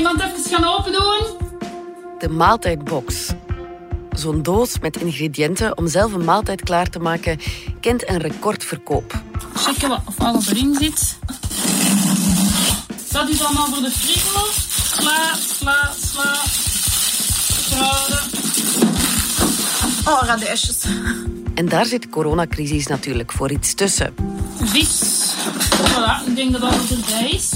iemand even gaan open doen? De maaltijdbox. Zo'n doos met ingrediënten om zelf een maaltijd klaar te maken kent een recordverkoop. Checken wat of alles erin zit. Dat is allemaal voor de frigo. Sla, sla, sla. Kruiden. Oh, radijsjes. En daar zit de coronacrisis natuurlijk voor iets tussen. Vis. Voilà, ik denk dat alles erbij is.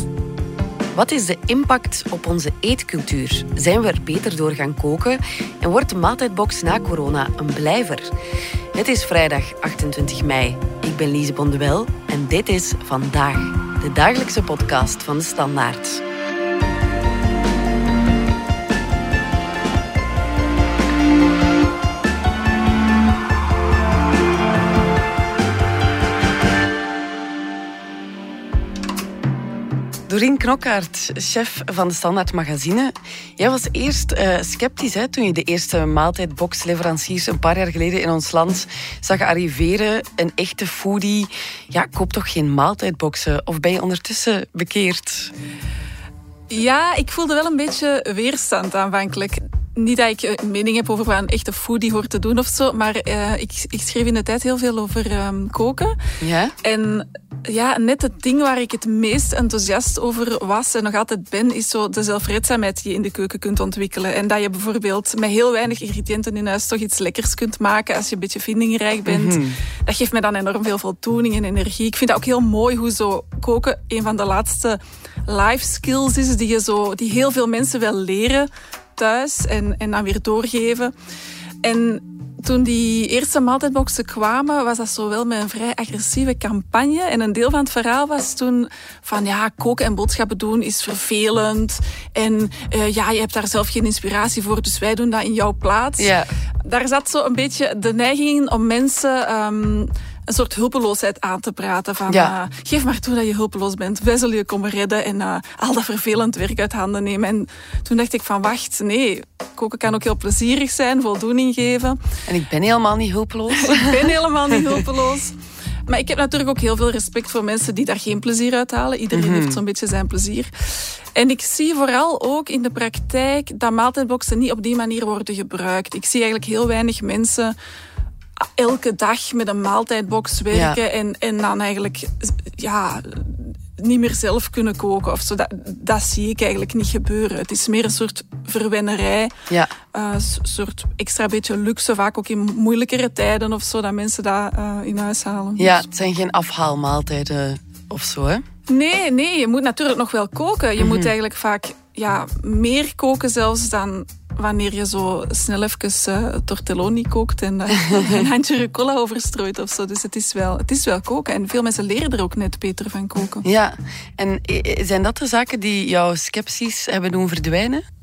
Wat is de impact op onze eetcultuur? Zijn we er beter door gaan koken? En wordt de maaltijdbox na corona een blijver? Het is vrijdag 28 mei. Ik ben Lise Bonduel en dit is Vandaag, de dagelijkse podcast van de Standaard. Doreen Knokkaert, chef van de Standaard Magazine. Jij was eerst uh, sceptisch hè, toen je de eerste maaltijdboxleveranciers een paar jaar geleden in ons land zag arriveren. Een echte foodie. Ja, koop toch geen maaltijdboxen? Of ben je ondertussen bekeerd? Ja, ik voelde wel een beetje weerstand aanvankelijk niet dat ik een mening heb over wat een echte foodie hoort te doen of zo, maar uh, ik, ik, schreef in de tijd heel veel over um, koken. Ja? En ja, net het ding waar ik het meest enthousiast over was en nog altijd ben, is zo de zelfredzaamheid die je in de keuken kunt ontwikkelen. En dat je bijvoorbeeld met heel weinig ingrediënten in huis toch iets lekkers kunt maken als je een beetje vindingrijk bent. Mm -hmm. Dat geeft mij dan enorm veel voldoening en energie. Ik vind dat ook heel mooi hoe zo koken een van de laatste life skills is die, je zo, die heel veel mensen wel leren thuis en, en dan weer doorgeven. En toen die eerste maaltijdboxen kwamen, was dat zo wel met een vrij agressieve campagne. En een deel van het verhaal was toen van ja, koken en boodschappen doen is vervelend. En uh, ja, je hebt daar zelf geen inspiratie voor, dus wij doen dat in jouw plaats. Ja. Daar zat zo een beetje de neiging in om mensen... Um, een soort hulpeloosheid aan te praten. Van, ja. uh, geef maar toe dat je hulpeloos bent. Wij zullen je komen redden en uh, al dat vervelend werk uit handen nemen. En toen dacht ik van, wacht, nee. Koken kan ook heel plezierig zijn, voldoening geven. En ik ben helemaal niet hulpeloos. ik ben helemaal niet hulpeloos. Maar ik heb natuurlijk ook heel veel respect voor mensen die daar geen plezier uit halen. Iedereen mm -hmm. heeft zo'n beetje zijn plezier. En ik zie vooral ook in de praktijk dat maaltijdboxen niet op die manier worden gebruikt. Ik zie eigenlijk heel weinig mensen elke dag met een maaltijdbox werken ja. en, en dan eigenlijk ja, niet meer zelf kunnen koken of zo. Dat, dat zie ik eigenlijk niet gebeuren. Het is meer een soort verwennerij. Ja. Een soort extra beetje luxe, vaak ook in moeilijkere tijden of zo, dat mensen dat uh, in huis halen. Ja, het zijn geen afhaalmaaltijden of zo, hè? Nee, nee, je moet natuurlijk nog wel koken. Je Mhm. moet eigenlijk vaak ja, meer koken zelfs dan wanneer je zo snel even uh, tortelloni kookt en uh, een handje rucola overstrooit of zo. Dus het is, wel, het is wel koken. En veel mensen leren er ook net beter van koken. Ja, en eh, zijn dat de zaken die jouw scepties hebben doen verdwijnen?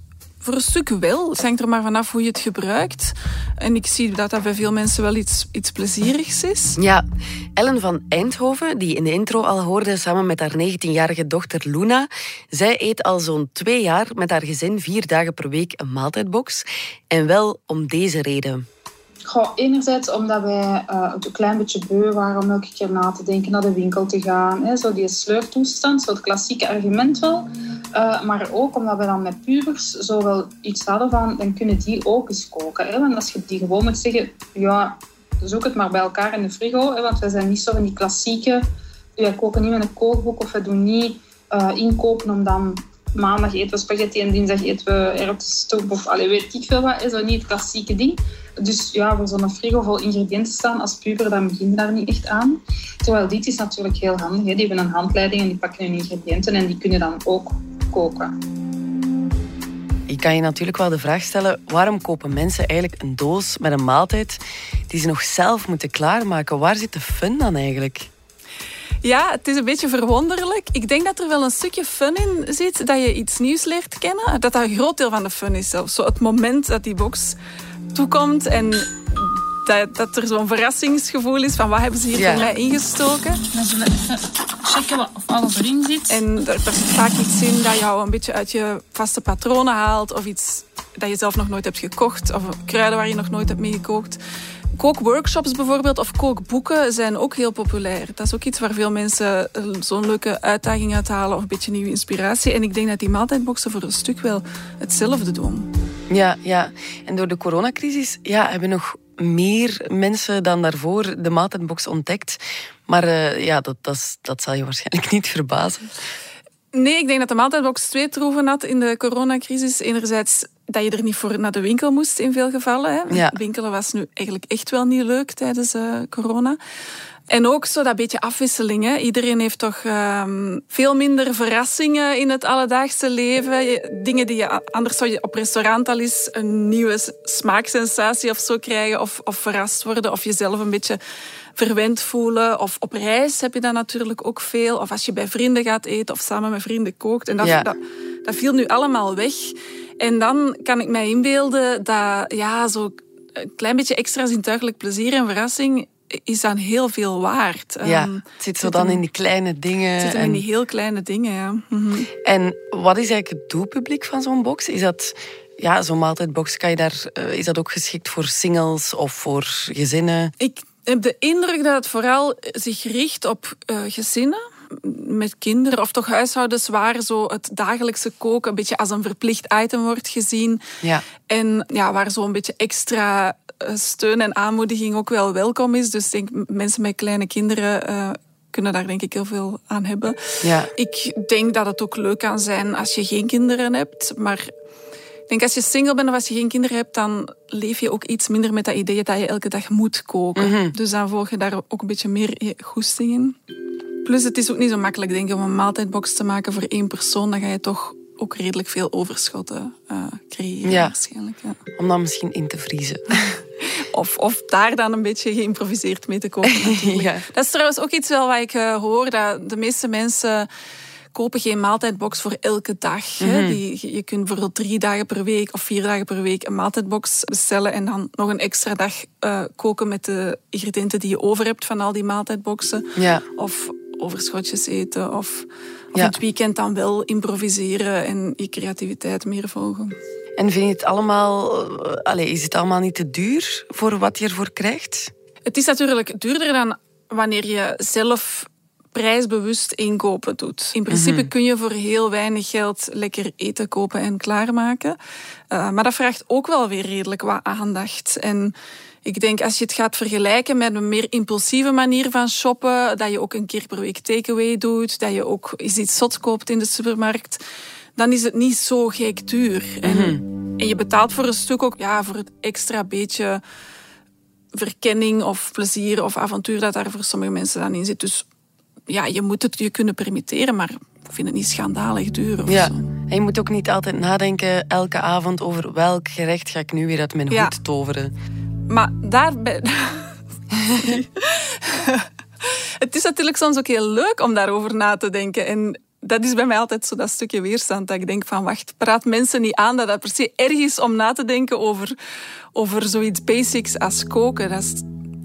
Voor een stuk wel. Het hangt er maar vanaf hoe je het gebruikt. En ik zie dat dat bij veel mensen wel iets, iets plezierigs is. Ja, Ellen van Eindhoven, die in de intro al hoorde samen met haar 19-jarige dochter Luna, zij eet al zo'n twee jaar met haar gezin vier dagen per week een maaltijdbox. En wel om deze reden. Enerzijds omdat wij uh, een klein beetje beu waren om elke keer na te denken naar de winkel te gaan. Hè, zo die sleurtoestand, zo het klassieke argument wel. Uh, maar ook omdat we dan met pubers zo wel iets hadden van, dan kunnen die ook eens koken. Hè? Want als je die gewoon moet zeggen, ja, zoek het maar bij elkaar in de frigo. Hè? Want wij zijn niet zo van die klassieke, wij koken niet met een kookboek of we doen niet uh, inkopen om dan maandag eten we spaghetti en dinsdag eten we erwtenstoep of allee, weet ik veel wat. Hè? Zo niet het klassieke ding. Dus ja, voor zo'n frigo vol ingrediënten staan als puber, dan begin je daar niet echt aan. Terwijl dit is natuurlijk heel handig. Hè? Die hebben een handleiding en die pakken hun ingrediënten en die kunnen dan ook koken. Je kan je natuurlijk wel de vraag stellen, waarom kopen mensen eigenlijk een doos met een maaltijd die ze nog zelf moeten klaarmaken? Waar zit de fun dan eigenlijk? Ja, het is een beetje verwonderlijk. Ik denk dat er wel een stukje fun in zit, dat je iets nieuws leert kennen. Dat dat een groot deel van de fun is zelfs. Zo het moment dat die box toekomt en dat, dat er zo'n verrassingsgevoel is van wat hebben ze hier Ja. voor mij ingestoken. Dan zullen we even checken wat, of alles erin zit. En er, er zit vaak iets in dat jou een beetje uit je vaste patronen haalt. Of iets dat je zelf nog nooit hebt gekocht. Of kruiden waar je nog nooit hebt mee gekookt. Kookworkshops bijvoorbeeld of kookboeken zijn ook heel populair. Dat is ook iets waar veel mensen zo'n leuke uitdaging uit halen of een beetje nieuwe inspiratie. En ik denk dat die maaltijdboxen voor een stuk wel hetzelfde doen. Ja, ja. En door de coronacrisis ja, hebben nog meer mensen dan daarvoor de maaltijdbox ontdekt. Maar uh, ja, dat, dat, dat zal je waarschijnlijk niet verbazen. Nee, ik denk dat de maaltijdbox twee troeven had in de coronacrisis. Enerzijds dat je er niet voor naar de winkel moest in veel gevallen. Hè. Ja. Winkelen was nu eigenlijk echt wel niet leuk tijdens uh, corona. En ook zo dat beetje afwisseling. Hè. Iedereen heeft toch um, veel minder verrassingen in het alledaagse leven. Dingen die je anders zou je op restaurant al eens een nieuwe smaaksensatie of zo krijgen. Of, of verrast worden. Of jezelf een beetje verwend voelen. Of op reis heb je dat natuurlijk ook veel. Of als je bij vrienden gaat eten of samen met vrienden kookt. En dat, dat, dat viel nu allemaal weg. En dan kan ik mij inbeelden dat ja, zo een klein beetje extra zintuigelijk plezier en verrassing is dan heel veel waard. Ja, ehm, het zit zo dan in die kleine dingen. Het zit en... in die heel kleine dingen, ja. Mhm. En wat is eigenlijk het doelpubliek van zo'n box? Is dat ja, zo'n maaltijdbox, kan je daar, uh, is dat ook geschikt voor singles of voor gezinnen? Ik heb de indruk dat het vooral zich richt op uh, gezinnen met kinderen of toch huishoudens waar zo het dagelijkse koken een beetje als een verplicht item wordt gezien. Ja. En ja, waar zo een beetje extra eh, steun en aanmoediging ook wel welkom is. Dus denk mensen met kleine kinderen uh, kunnen daar denk ik heel veel aan hebben. Ja. Ik denk dat het ook leuk kan zijn als je geen kinderen hebt, maar ik denk als je single bent of als je geen kinderen hebt, dan leef je ook iets minder met dat idee dat je elke dag moet koken. Mhm. Dus dan volg je daar ook een beetje meer goesting in. Plus het is ook niet zo makkelijk denk ik, om een maaltijdbox te maken voor één persoon. Dan ga je toch ook redelijk veel overschotten uh, creëren ja. waarschijnlijk. Ja. Om dan misschien in te vriezen. of, of daar dan een beetje geïmproviseerd mee te komen. ja. Dat is trouwens ook iets wel wat ik uh, hoor, dat de meeste mensen kopen geen maaltijdbox voor elke dag. Mm Die, je kunt bijvoorbeeld drie dagen per week of vier dagen per week een maaltijdbox bestellen en dan nog een extra dag uh, koken met de ingrediënten die je over hebt van al die maaltijdboxen. Ja. Of overschotjes eten of, of het weekend dan wel improviseren en je creativiteit meer volgen. En vind je het allemaal, allez, is het allemaal niet te duur voor wat je ervoor krijgt? Het is natuurlijk duurder dan wanneer je zelf prijsbewust inkopen doet. In principe mhm. kun je voor heel weinig geld lekker eten kopen en klaarmaken. Uh, maar dat vraagt ook wel weer redelijk wat aandacht. En ik denk als je het gaat vergelijken met een meer impulsieve manier van shoppen, dat je ook een keer per week takeaway doet, dat je ook eens iets zot koopt in de supermarkt, dan is het niet zo gek duur. en, mhm. en, je betaalt voor een stuk ook ja, voor het extra beetje verkenning of plezier of avontuur dat daar voor sommige mensen dan in zit. Dus ja, je moet het je kunnen permitteren, maar ik vind het niet schandalig duur of ja. zo. En je moet ook niet altijd nadenken elke avond over welk gerecht ga ik nu weer uit mijn hoed toveren. Maar daarbij... het is natuurlijk soms ook heel leuk om daarover na te denken. En dat is bij mij altijd zo dat stukje weerstand. Dat ik denk van, wacht, praat mensen niet aan dat dat per se erg is om na te denken over, over zoiets basics als koken. Dat is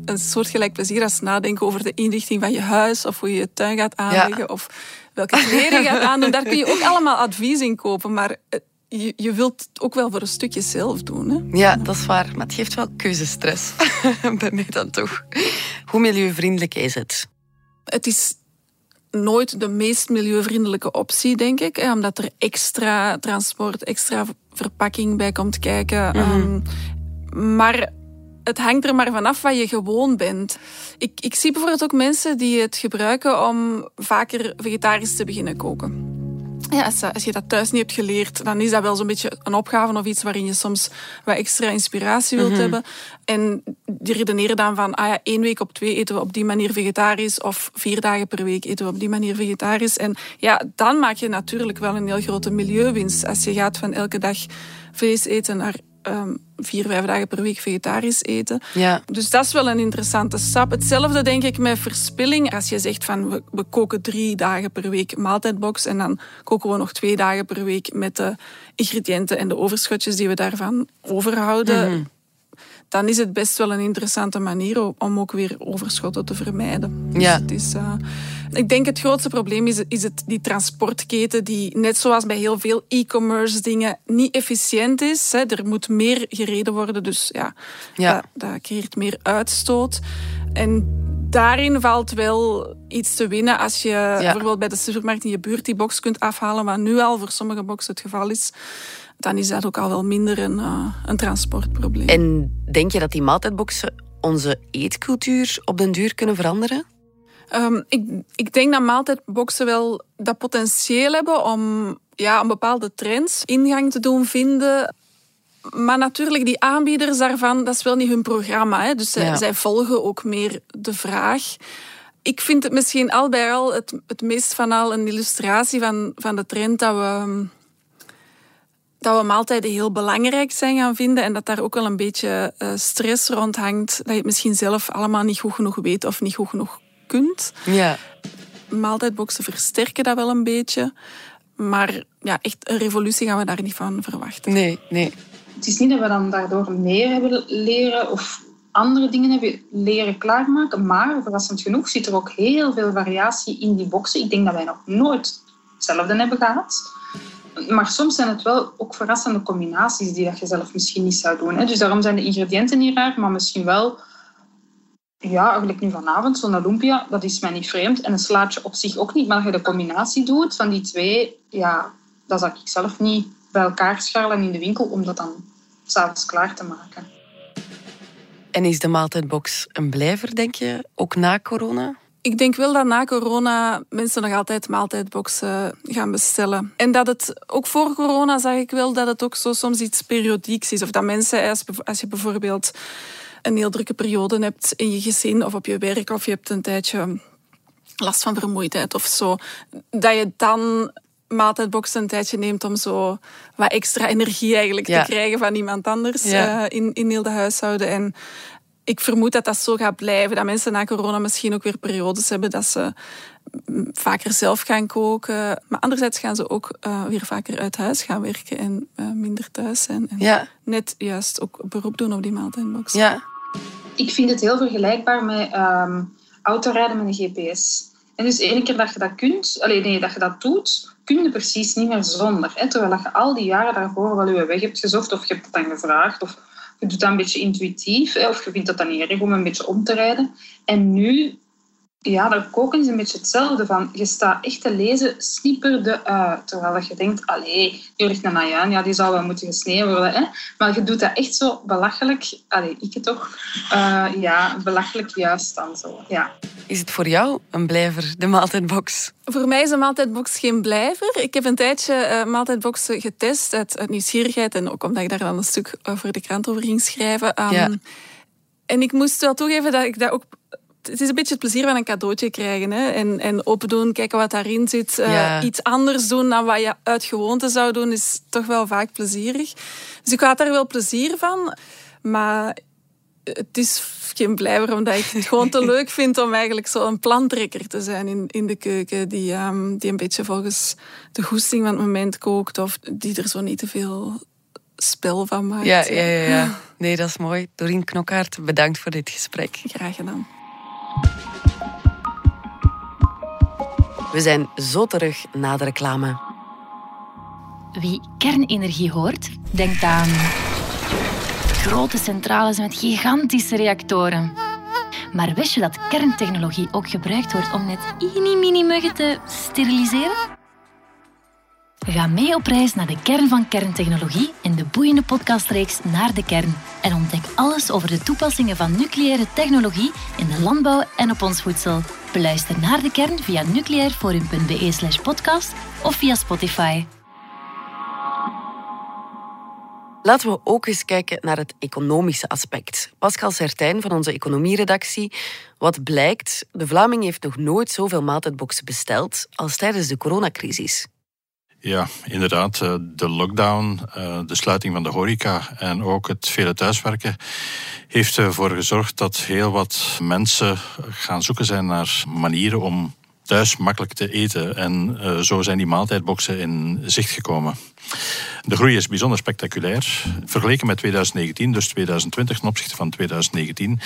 een soortgelijk plezier als nadenken over de inrichting van je huis of hoe je je tuin gaat aanleggen of welke kleren je gaat aandoen. Daar kun je ook allemaal advies in kopen, maar je, je wilt het ook wel voor een stukje zelf doen. Hè? Ja, dat is waar. Maar het geeft wel keuzestress. Bij mij dan toch. Hoe milieuvriendelijk is het? Het is nooit de meest milieuvriendelijke optie, denk ik. Omdat er extra transport, extra verpakking bij komt kijken. Mhm. Ehm, maar het hangt er maar vanaf wat je gewoon bent. Ik, ik zie bijvoorbeeld ook mensen die het gebruiken om vaker vegetarisch te beginnen koken. Ja, als, je dat thuis niet hebt geleerd, dan is dat wel zo'n beetje een opgave of iets waarin je soms wat extra inspiratie wilt mhm. hebben. En die redeneren dan van, ah ja, één week op twee eten we op die manier vegetarisch of vier dagen per week eten we op die manier vegetarisch. En ja, dan maak je natuurlijk wel een heel grote milieuwinst als je gaat van elke dag vlees eten naar um, vier, vijf dagen per week vegetarisch eten. Ja. Dus dat is wel een interessante stap. Hetzelfde denk ik met verspilling. Als je zegt van we, we koken drie dagen per week maaltijdbox en dan koken we nog twee dagen per week met de ingrediënten en de overschotjes die we daarvan overhouden. Mhm. Dan is het best wel een interessante manier om ook weer overschotten te vermijden. Dus ja. het is, uh, Ik denk het grootste probleem is, is het, die transportketen die, net zoals bij heel veel e-commerce dingen, niet efficiënt is. Hè. Er moet meer gereden worden, dus ja, Ja. Dat, dat creëert meer uitstoot. En daarin valt wel iets te winnen als je bijvoorbeeld bij de supermarkt in je buurt die box kunt afhalen, wat nu al voor sommige boxen het geval is. Dan is dat ook al wel minder een, eh, een transportprobleem. En denk je dat die maaltijdboxen onze eetcultuur op den duur kunnen veranderen? Ehm, ik, ik denk dat maaltijdboxen wel dat potentieel hebben om ja, een bepaalde trends ingang te doen vinden. Maar natuurlijk, die aanbieders daarvan, dat is wel niet hun programma. Hè? Dus zij, Ja. zij volgen ook meer de vraag. Ik vind het misschien al bij al het, het meest van al een illustratie van, van de trend dat we, dat we maaltijden heel belangrijk zijn gaan vinden en dat daar ook wel een beetje eh, stress rond hangt. Dat je het misschien zelf allemaal niet goed genoeg weet of niet goed genoeg kunt. Ja. Maaltijdboxen versterken dat wel een beetje. Maar ja, echt een revolutie gaan we daar niet van verwachten. Nee, nee. Het is niet dat we dan daardoor meer hebben leren of andere dingen hebben leren klaarmaken, maar verrassend genoeg zit er ook heel veel variatie in die boxen. Ik denk dat wij nog nooit hetzelfde hebben gehad. Maar soms zijn het wel ook verrassende combinaties die dat je zelf misschien niet zou doen. Hè. Dus daarom zijn de ingrediënten niet raar, maar misschien wel... Ja, eigenlijk nu vanavond, zo'n lumpia, dat is mij niet vreemd. En een slaatje op zich ook niet. Maar als je de combinatie doet van die twee, ja, dat zou ik zelf niet bij elkaar scharrelen in de winkel om dat dan s'avonds klaar te maken. En is de maaltijdbox een blijver, denk je, ook na corona? Ik denk wel dat na corona mensen nog altijd maaltijdboxen gaan bestellen. En dat het, ook voor corona zag ik wel dat het ook zo soms iets periodieks is. Of dat mensen, als je bijvoorbeeld een heel drukke periode hebt in je gezin of op je werk, of je hebt een tijdje last van vermoeidheid of zo, dat je dan maaltijdboxen een tijdje neemt om zo wat extra energie eigenlijk Ja. te krijgen van iemand anders Ja. eh, in, in heel de huishouden. En ik vermoed dat dat zo gaat blijven. Dat mensen na corona misschien ook weer periodes hebben dat ze mm, vaker zelf gaan koken. Maar anderzijds gaan ze ook eh, weer vaker uit huis gaan werken en eh, minder thuis zijn. En Ja, net juist ook beroep doen op die maaltijdbox. ja. Ik vind het heel vergelijkbaar met ehm, autorijden met een GPS. En dus ene keer dat je dat kunt, alleen nee, dat je dat doet, kun je precies niet meer zonder. Hè? Terwijl je al die jaren daarvoor wel je weg hebt gezocht, of je hebt het dan gevraagd, of je doet dat een beetje intuïtief, hè? of je vindt dat dan niet erg om een beetje om te rijden. En nu, ja, dat koken is een beetje hetzelfde. Van, je staat echt te lezen, snipper de uit. Terwijl dat je denkt, allee, hier ligt een ajuin, ja, die zou wel moeten gesneden worden. Hè? Maar je doet dat echt zo belachelijk, allee, ik het toch, eh, ja, belachelijk juist dan zo. Ja. Is het voor jou een blijver, de maaltijdbox? Voor mij is een maaltijdbox geen blijver. Ik heb een tijdje eh, maaltijdboxen getest uit, uit nieuwsgierigheid en ook omdat ik daar dan een stuk voor de krant over ging schrijven. Um, Ja. En ik moest wel toegeven dat ik dat ook. Het is een beetje het plezier van een cadeautje krijgen. Hè? En, en open doen, kijken wat daarin zit. Eh, Ja. Iets anders doen dan wat je uit gewoonte zou doen, is toch wel vaak plezierig. Dus ik had daar wel plezier van. Maar het is geen blijver, omdat ik het gewoon te leuk vind om eigenlijk zo een plantrekker te zijn in, in de keuken. Die, ehm, die een beetje volgens de goesting van het moment kookt. Of die er zo niet te veel spel van maakt. Ja, ja, ja, ja. Nee, dat is mooi. Doreen Knokkaert, bedankt voor dit gesprek. Graag gedaan. We zijn zo terug na de reclame. Wie kernenergie hoort, denkt aan grote centrales met gigantische reactoren. Maar wist je dat kerntechnologie ook gebruikt wordt om net mini muggen te steriliseren? Ga mee op reis naar de kern van kerntechnologie in de boeiende podcastreeks Naar de Kern. En ontdek alles over de toepassingen van nucleaire technologie in de landbouw en op ons voedsel. Beluister Naar de Kern via nucleairforum.be podcast of via Spotify. Laten we ook eens kijken naar het economische aspect. Pascal Sertijn van onze economieredactie. Wat blijkt, de Vlaming heeft nog nooit zoveel maaltijdboxen besteld als tijdens de coronacrisis. Ja, inderdaad. eh, De lockdown, eh, de sluiting van de horeca en ook het vele thuiswerken heeft ervoor gezorgd dat heel wat mensen gaan zoeken zijn naar manieren om thuis makkelijk te eten. En uh, zo zijn die maaltijdboxen in zicht gekomen. De groei is bijzonder spectaculair. Vergeleken met 2019, dus 2020 ten opzichte van 2019,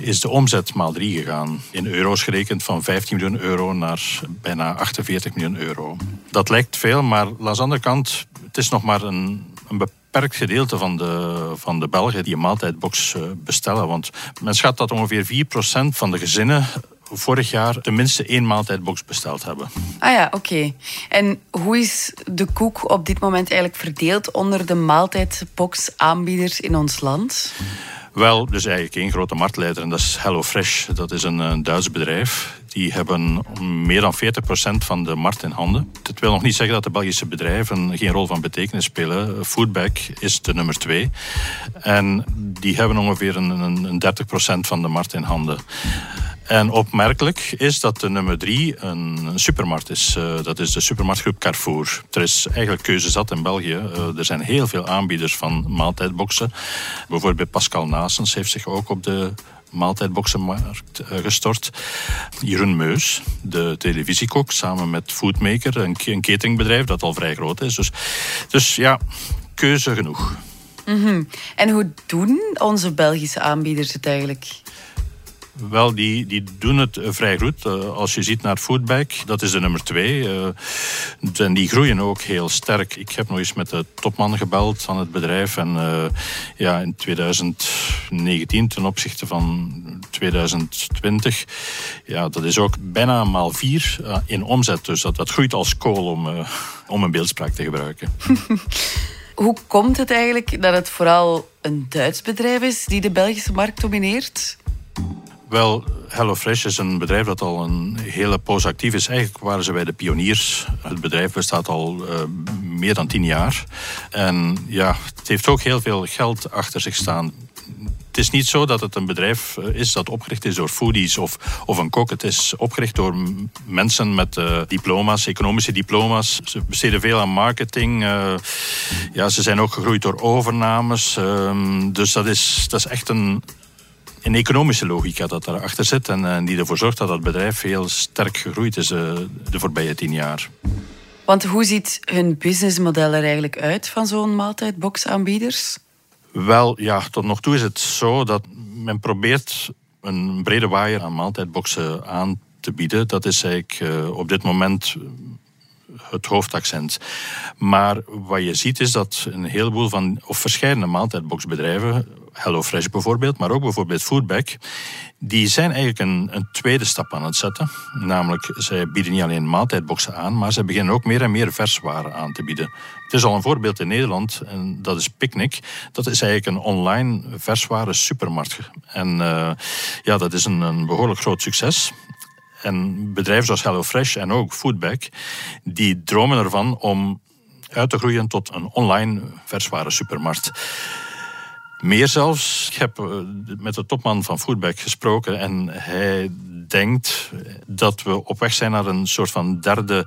is de omzet maal drie gegaan. In euro's gerekend van 15 miljoen euro naar bijna 48 miljoen euro. Dat lijkt veel, maar aan de andere kant, het is nog maar een, een beperkt gedeelte van de, van de Belgen die een maaltijdbox eh, bestellen. Want men schat dat ongeveer 4% van de gezinnen vorig jaar tenminste één maaltijdbox besteld hebben. Ah ja, oké. En hoe is de koek op dit moment eigenlijk verdeeld onder de maaltijdbox-aanbieders in ons land? Wel, dus eigenlijk één grote marktleider en dat is HelloFresh. Dat is een, een Duits bedrijf. Die hebben meer dan 40% van de markt in handen. Dat wil nog niet zeggen dat de Belgische bedrijven geen rol van betekenis spelen. Foodback is de nummer twee. En die hebben ongeveer een, een 30% van de markt in handen. En opmerkelijk is dat de nummer drie een supermarkt is. Uh, dat is de supermarktgroep Carrefour. Er is eigenlijk keuze zat in België. Uh, er zijn heel veel aanbieders van maaltijdboxen. Bijvoorbeeld Pascal Nasens heeft zich ook op de maaltijdboxenmarkt uh, gestort. Jeroen Meus, de televisiekok, samen met Foodmaker, een, een dat al vrij groot is. Dus, dus ja, keuze genoeg. -hmm. En hoe doen onze Belgische aanbieders het eigenlijk? Wel, die, die doen het eh, vrij goed. Uh, als je ziet naar Foodback, dat is de nummer twee. Uh, en die groeien ook heel sterk. Ik heb nog eens met de topman gebeld van het bedrijf. En uh, ja, in 2019 ten opzichte van 2020, ja, dat is ook bijna maal vier in omzet. Dus dat, dat groeit als kool om, om een beeldspraak te gebruiken. Hoe komt het eigenlijk dat het vooral een Duits bedrijf is die de Belgische markt domineert? Wel, HelloFresh is een bedrijf dat al een hele poos actief is. Eigenlijk waren ze bij de pioniers. Het bedrijf bestaat al uh, meer dan tien jaar. En ja, het heeft ook heel veel geld achter zich staan. Het is niet zo dat het een bedrijf eh, is dat opgericht is door foodies of, of een kok. Het is opgericht door mensen met uh, diploma's, economische diploma's. Ze besteden veel aan marketing. Ja, ze zijn ook gegroeid door overnames. Uh, dus dat is, dat is echt een, een economische logica dat daarachter zit en, en, die ervoor zorgt dat het bedrijf heel sterk gegroeid is uh, de voorbije tien jaar. Want hoe ziet hun businessmodel er eigenlijk uit van zo'n maaltijdboxaanbieders? Wel, ja, tot nog toe is het zo dat men probeert een brede waaier aan maaltijdboxen aan te bieden. Dat is eigenlijk uh, op dit moment het hoofdaccent. Maar wat je ziet is dat een heleboel van, of verschillende maaltijdboxbedrijven, HelloFresh bijvoorbeeld, maar ook bijvoorbeeld Foodback, die zijn eigenlijk een, een, tweede stap aan het zetten. Namelijk, zij bieden niet alleen maaltijdboxen aan, maar ze beginnen ook meer en meer verswaren aan te bieden. Het is al een voorbeeld in Nederland, en dat is Picnic. Dat is eigenlijk een online verswaren supermarkt. En uh, ja, dat is een, een behoorlijk groot succes. En bedrijven zoals HelloFresh en ook Foodback, die dromen ervan om uit te groeien tot een online verswaren supermarkt. Meer zelfs, ik heb eh, met de topman van Foodback gesproken en hij denkt dat we op weg zijn naar een soort van derde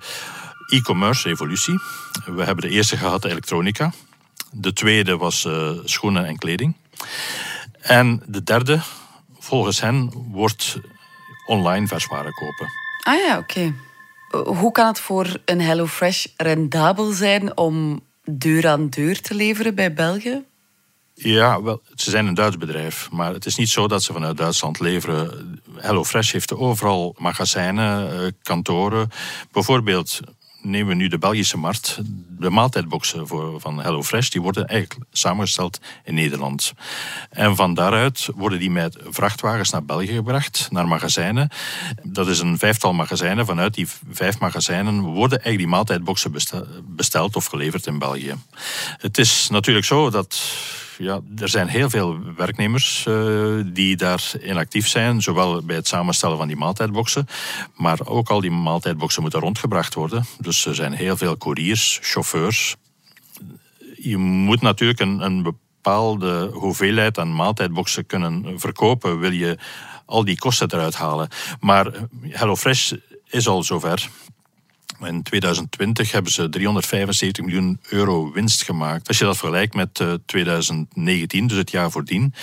e-commerce revolutie. We hebben de eerste gehad, elektronica. De tweede was uh, schoenen en kleding. En de derde, volgens hen, wordt online verswaren kopen. Ah ja, oké. Hoe kan het voor een HelloFresh rendabel zijn om deur aan deur te leveren bij België? Ja, wel, ze zijn een Duits bedrijf, maar het is niet zo dat ze vanuit Duitsland leveren. HelloFresh heeft overal magazijnen, eh, kantoren. Bijvoorbeeld nemen we nu de Belgische markt. De maaltijdboxen voor, van HelloFresh die worden eigenlijk samengesteld in Nederland. En van daaruit worden die met vrachtwagens naar België gebracht, naar magazijnen. Dat is een vijftal magazijnen. Vanuit die vijf magazijnen worden eigenlijk die maaltijdboxen besteld of geleverd in België. Het is natuurlijk zo dat ja, er zijn heel veel werknemers uh, die daarin actief zijn, zowel bij het samenstellen van die maaltijdboxen, maar ook al die maaltijdboxen moeten rondgebracht worden. Dus er zijn heel veel couriers, chauffeurs. Je moet natuurlijk een, een bepaalde hoeveelheid aan maaltijdboxen kunnen verkopen, wil je al die kosten eruit halen. Maar HelloFresh is al zover. In 2020 hebben ze 375 miljoen euro winst gemaakt. Als je dat vergelijkt met 2019, eh, dus het jaar voordien,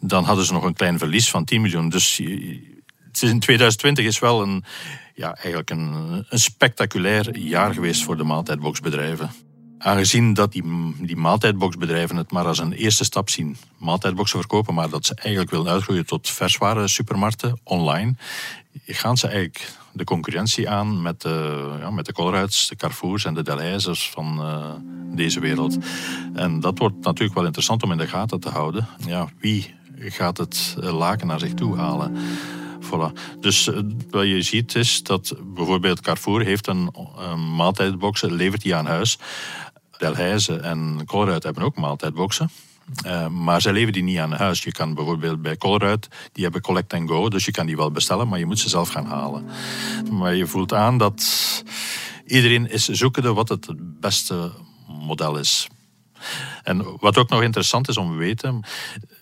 dan hadden ze nog een klein verlies van 10 miljoen. Dus in 2020 is wel een, ja, eigenlijk een, een spectaculair jaar geweest voor de maaltijdboxbedrijven. Aangezien dat die, die maaltijdboxbedrijven het maar als een eerste stap zien, maaltijdboxen verkopen, maar dat ze eigenlijk willen uitgroeien tot verswaren supermarkten online, gaan ze eigenlijk de concurrentie aan met de, ja, met de Colruyts, de Carrefours en de Delhaize's van uh, deze wereld. En dat wordt natuurlijk wel interessant om in de gaten te houden. Ja, wie gaat het laken naar zich toe halen? Voilà. Dus wat je ziet is dat bijvoorbeeld Carrefour heeft een, een levert die aan huis. Delhaize en Colruyt hebben ook maaltijdboxen. Uh, maar zij leveren die niet aan huis. Je kan bijvoorbeeld bij Colruyt, die hebben collect and go, dus je kan die wel bestellen, maar je moet ze zelf gaan halen. Maar je voelt aan dat iedereen is zoekende wat het beste model is. En wat ook nog interessant is om te weten,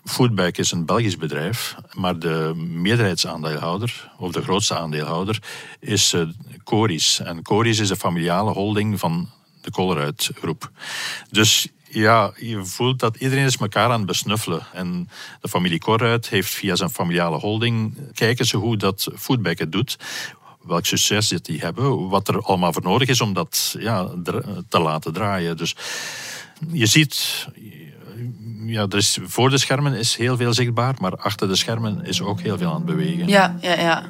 Foodbike is een Belgisch bedrijf, maar de meerderheidsaandeelhouder, of de grootste aandeelhouder, is uh, Coris. En Coris is de familiale holding van de Colruyt groep. Dus ja, je voelt dat iedereen is elkaar aan het besnuffelen. En de familie Corruit heeft via zijn familiale holding... kijken ze hoe dat Foodback het doet welk succes dit die hebben, wat er allemaal voor nodig is om dat ja, te laten draaien. Dus je ziet, ja, er is, voor de schermen is heel veel zichtbaar, maar achter de schermen is ook heel veel aan het bewegen. Ja, ja, ja.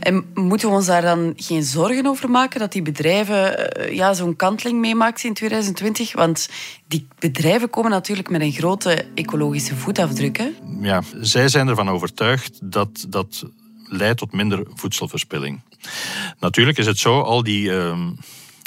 En moeten we ons daar dan geen zorgen over maken dat die bedrijven eh, ja, zo'n kanteling meemaken in 2020? Want die bedrijven komen natuurlijk met een grote ecologische voetafdruk. Ja, zij zijn ervan overtuigd dat dat leidt tot minder voedselverspilling. Natuurlijk is het zo, al die uh,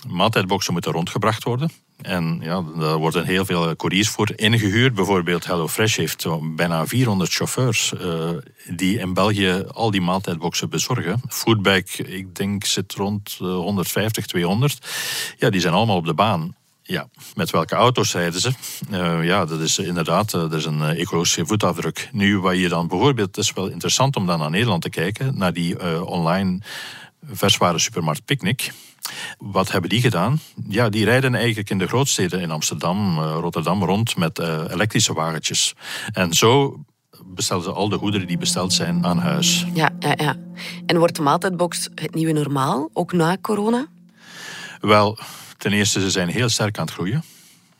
maaltijdboxen moeten rondgebracht worden. En ja, daar worden heel veel couriers voor ingehuurd. Bijvoorbeeld HelloFresh heeft bijna 400 chauffeurs uh, die in België al die maaltijdboxen bezorgen. Foodbag, ik denk, zit rond 150, eh, 200. Ja, die zijn allemaal op de baan. Ja, met welke auto's rijden ze? Ja, dat is inderdaad dat is een ecologische voetafdruk. Nu, wat je dan bijvoorbeeld, het is wel interessant om dan naar Nederland te kijken, naar die online versware supermarkt Picnic. Wat hebben die gedaan? Ja, die rijden eigenlijk in de grootsteden in Amsterdam, eh, Rotterdam rond met uh, elektrische wagentjes. En zo bestellen ze al de goederen die besteld zijn aan huis. Ja, ja, ja. En wordt de maaltijdbox het nieuwe normaal, ook na corona? Wel, ten eerste, ze zijn heel sterk aan het groeien.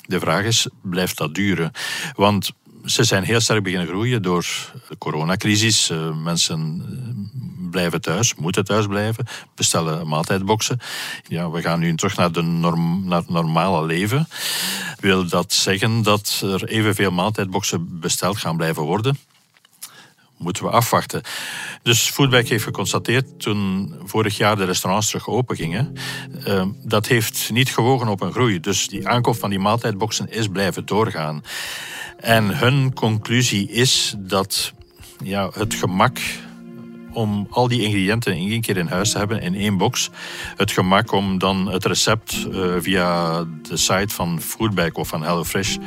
De vraag is, blijft dat duren? Want ze zijn heel sterk beginnen groeien door de coronacrisis. Uh, mensen blijven thuis, moeten thuis blijven, bestellen maaltijdboxen. Ja, we gaan nu terug naar, de norm, naar het normale leven. Wil dat zeggen dat er evenveel maaltijdboxen besteld gaan blijven worden? moeten we afwachten. Dus Foodback heeft geconstateerd toen vorig jaar de restaurants terug open gingen. Uh, dat heeft niet gewogen op een groei. Dus die aankoop van die maaltijdboxen is blijven doorgaan. En hun conclusie is dat ja, het gemak om al die ingrediënten in één keer in huis te hebben in één box. Het gemak om dan het recept uh, via de site van Foodbag of van HelloFresh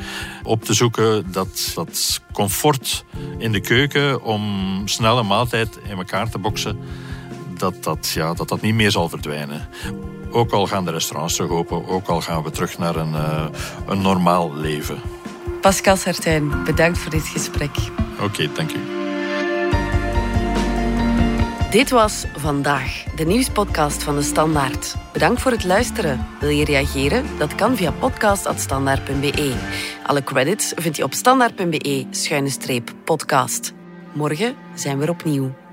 op te zoeken. Dat, dat comfort in de keuken om snelle maaltijd in elkaar te boksen, dat dat, ja, dat dat niet meer zal verdwijnen. Ook al gaan de restaurants terug open, ook al gaan we terug naar een, uh, een normaal leven. Pascal Sartijn, bedankt voor dit gesprek. Oké, okay, dank u. Dit was Vandaag, de nieuwspodcast van de Standaard. Bedankt voor het luisteren. Wil je reageren? Dat kan via podcast.standaard.be. Alle credits vind je op standaard.be-podcast. Morgen zijn we er opnieuw.